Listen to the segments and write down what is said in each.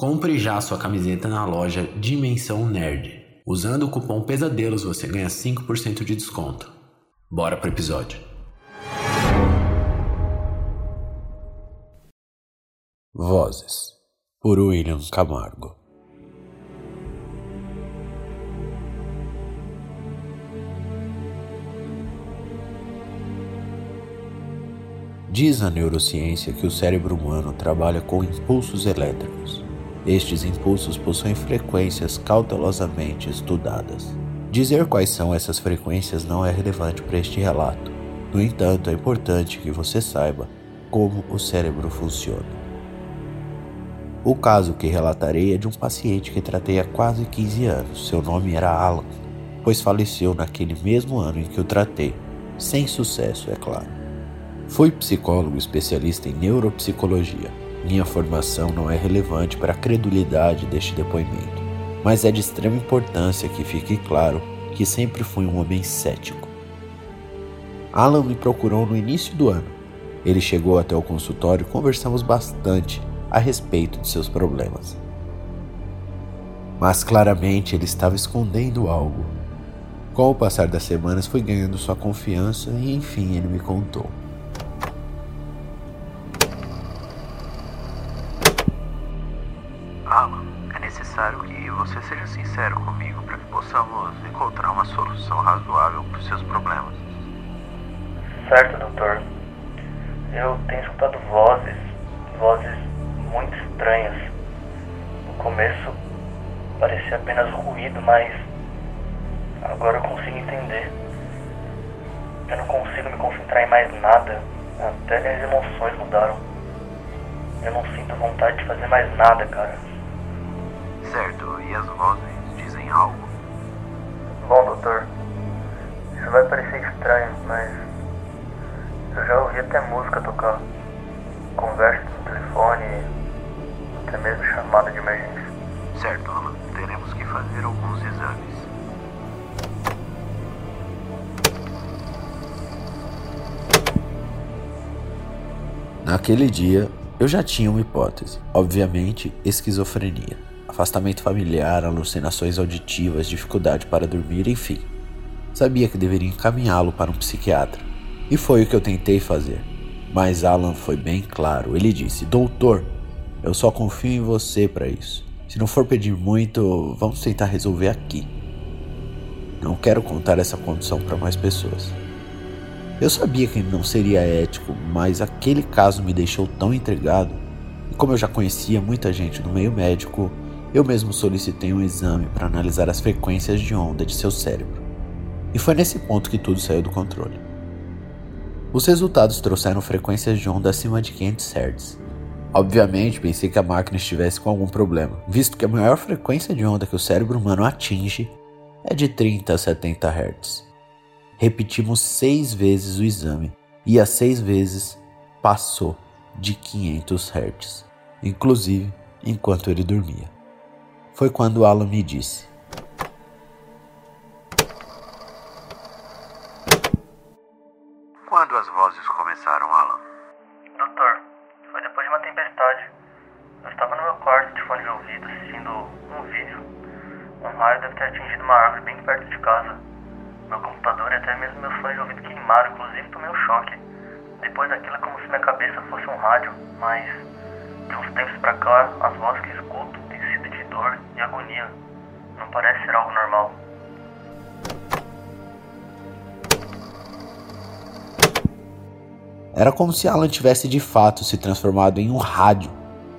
Compre já sua camiseta na loja Dimensão Nerd. Usando o cupom Pesadelos você ganha 5% de desconto. Bora pro episódio. Vozes por William Camargo Diz a neurociência que o cérebro humano trabalha com impulsos elétricos. Estes impulsos possuem frequências cautelosamente estudadas. Dizer quais são essas frequências não é relevante para este relato. No entanto, é importante que você saiba como o cérebro funciona. O caso que relatarei é de um paciente que tratei há quase 15 anos. Seu nome era Alan, pois faleceu naquele mesmo ano em que o tratei, sem sucesso, é claro. Fui psicólogo especialista em neuropsicologia minha formação não é relevante para a credulidade deste depoimento, mas é de extrema importância que fique claro que sempre fui um homem cético. Alan me procurou no início do ano. Ele chegou até o consultório e conversamos bastante a respeito de seus problemas. Mas claramente ele estava escondendo algo. Com o passar das semanas, fui ganhando sua confiança e enfim ele me contou. Você seja sincero comigo para que possamos encontrar uma solução razoável para os seus problemas. Certo, doutor. Eu tenho escutado vozes, vozes muito estranhas. No começo parecia apenas ruído, mas agora eu consigo entender. Eu não consigo me concentrar em mais nada. Até minhas emoções mudaram. Eu não sinto vontade de fazer mais nada, cara. Certo, e as vozes dizem algo? Bom, doutor, isso vai parecer estranho, mas eu já ouvi até música tocar. Conversa no telefone, até mesmo chamada de emergência. Certo, Alan. Teremos que fazer alguns exames. Naquele dia, eu já tinha uma hipótese, obviamente, esquizofrenia afastamento familiar, alucinações auditivas, dificuldade para dormir, enfim. Sabia que deveria encaminhá-lo para um psiquiatra. E foi o que eu tentei fazer. Mas Alan foi bem claro. Ele disse: Doutor, eu só confio em você para isso. Se não for pedir muito, vamos tentar resolver aqui. Não quero contar essa condição para mais pessoas. Eu sabia que não seria ético, mas aquele caso me deixou tão intrigado. E como eu já conhecia muita gente no meio médico, eu mesmo solicitei um exame para analisar as frequências de onda de seu cérebro. E foi nesse ponto que tudo saiu do controle. Os resultados trouxeram frequências de onda acima de 500 Hz. Obviamente, pensei que a máquina estivesse com algum problema, visto que a maior frequência de onda que o cérebro humano atinge é de 30 a 70 Hz. Repetimos seis vezes o exame e as seis vezes passou de 500 Hz, inclusive enquanto ele dormia foi quando Alan me disse: Quando as vozes começaram, Alan? Doutor, foi depois de uma tempestade. Eu estava no meu quarto de fone de ouvido assistindo um vídeo. Um raio deve ter atingido uma árvore bem perto de casa. Meu computador e até mesmo meus fones de ouvido queimaram, inclusive tomei um choque. Depois daquilo é como se minha cabeça fosse um rádio, mas de uns tempos pra cá, as vozes que escuto dor e agonia. Não parece ser algo normal. Era como se Alan tivesse de fato se transformado em um rádio,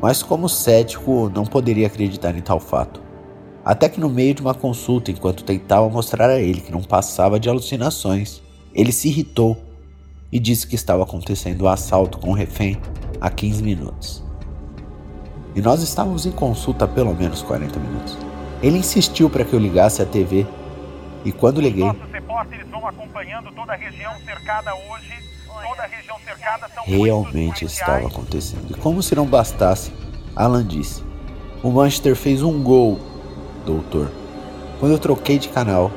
mas como cético não poderia acreditar em tal fato. Até que no meio de uma consulta, enquanto tentava mostrar a ele que não passava de alucinações, ele se irritou e disse que estava acontecendo um assalto com o refém há 15 minutos. E nós estávamos em consulta há pelo menos 40 minutos. Ele insistiu para que eu ligasse a TV e quando liguei. Nossos repórteres vão acompanhando toda a região cercada hoje. Toda a região cercada são Realmente estava acontecendo. E como se não bastasse, Alan disse: O Manchester fez um gol, doutor. Quando eu troquei de canal,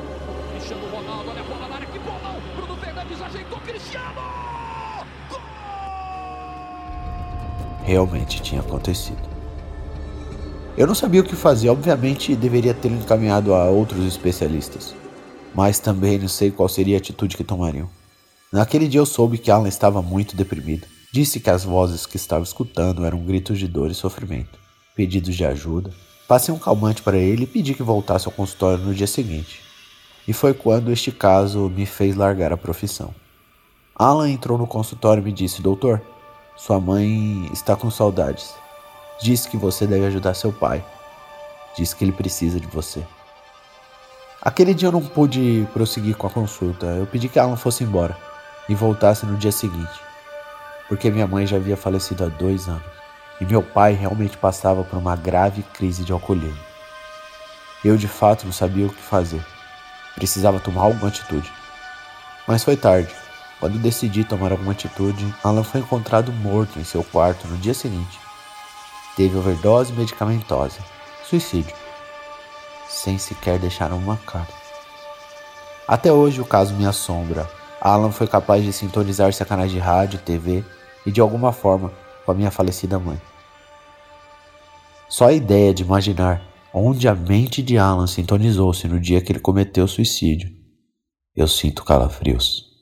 realmente tinha acontecido. Eu não sabia o que fazer, obviamente deveria ter encaminhado a outros especialistas, mas também não sei qual seria a atitude que tomariam. Naquele dia eu soube que Alan estava muito deprimido. Disse que as vozes que estava escutando eram gritos de dor e sofrimento, pedidos de ajuda. Passei um calmante para ele e pedi que voltasse ao consultório no dia seguinte. E foi quando este caso me fez largar a profissão. Alan entrou no consultório e me disse: Doutor, sua mãe está com saudades. Diz que você deve ajudar seu pai. Diz que ele precisa de você. Aquele dia eu não pude prosseguir com a consulta. Eu pedi que Alan fosse embora e voltasse no dia seguinte, porque minha mãe já havia falecido há dois anos e meu pai realmente passava por uma grave crise de alcoolismo. Eu de fato não sabia o que fazer. Precisava tomar alguma atitude. Mas foi tarde. Quando decidi tomar alguma atitude, Alan foi encontrado morto em seu quarto no dia seguinte. Teve overdose medicamentosa, suicídio, sem sequer deixar uma cara. Até hoje o caso me assombra. Alan foi capaz de sintonizar-se a canais de rádio, TV e de alguma forma com a minha falecida mãe. Só a ideia de imaginar onde a mente de Alan sintonizou-se no dia que ele cometeu suicídio, eu sinto calafrios.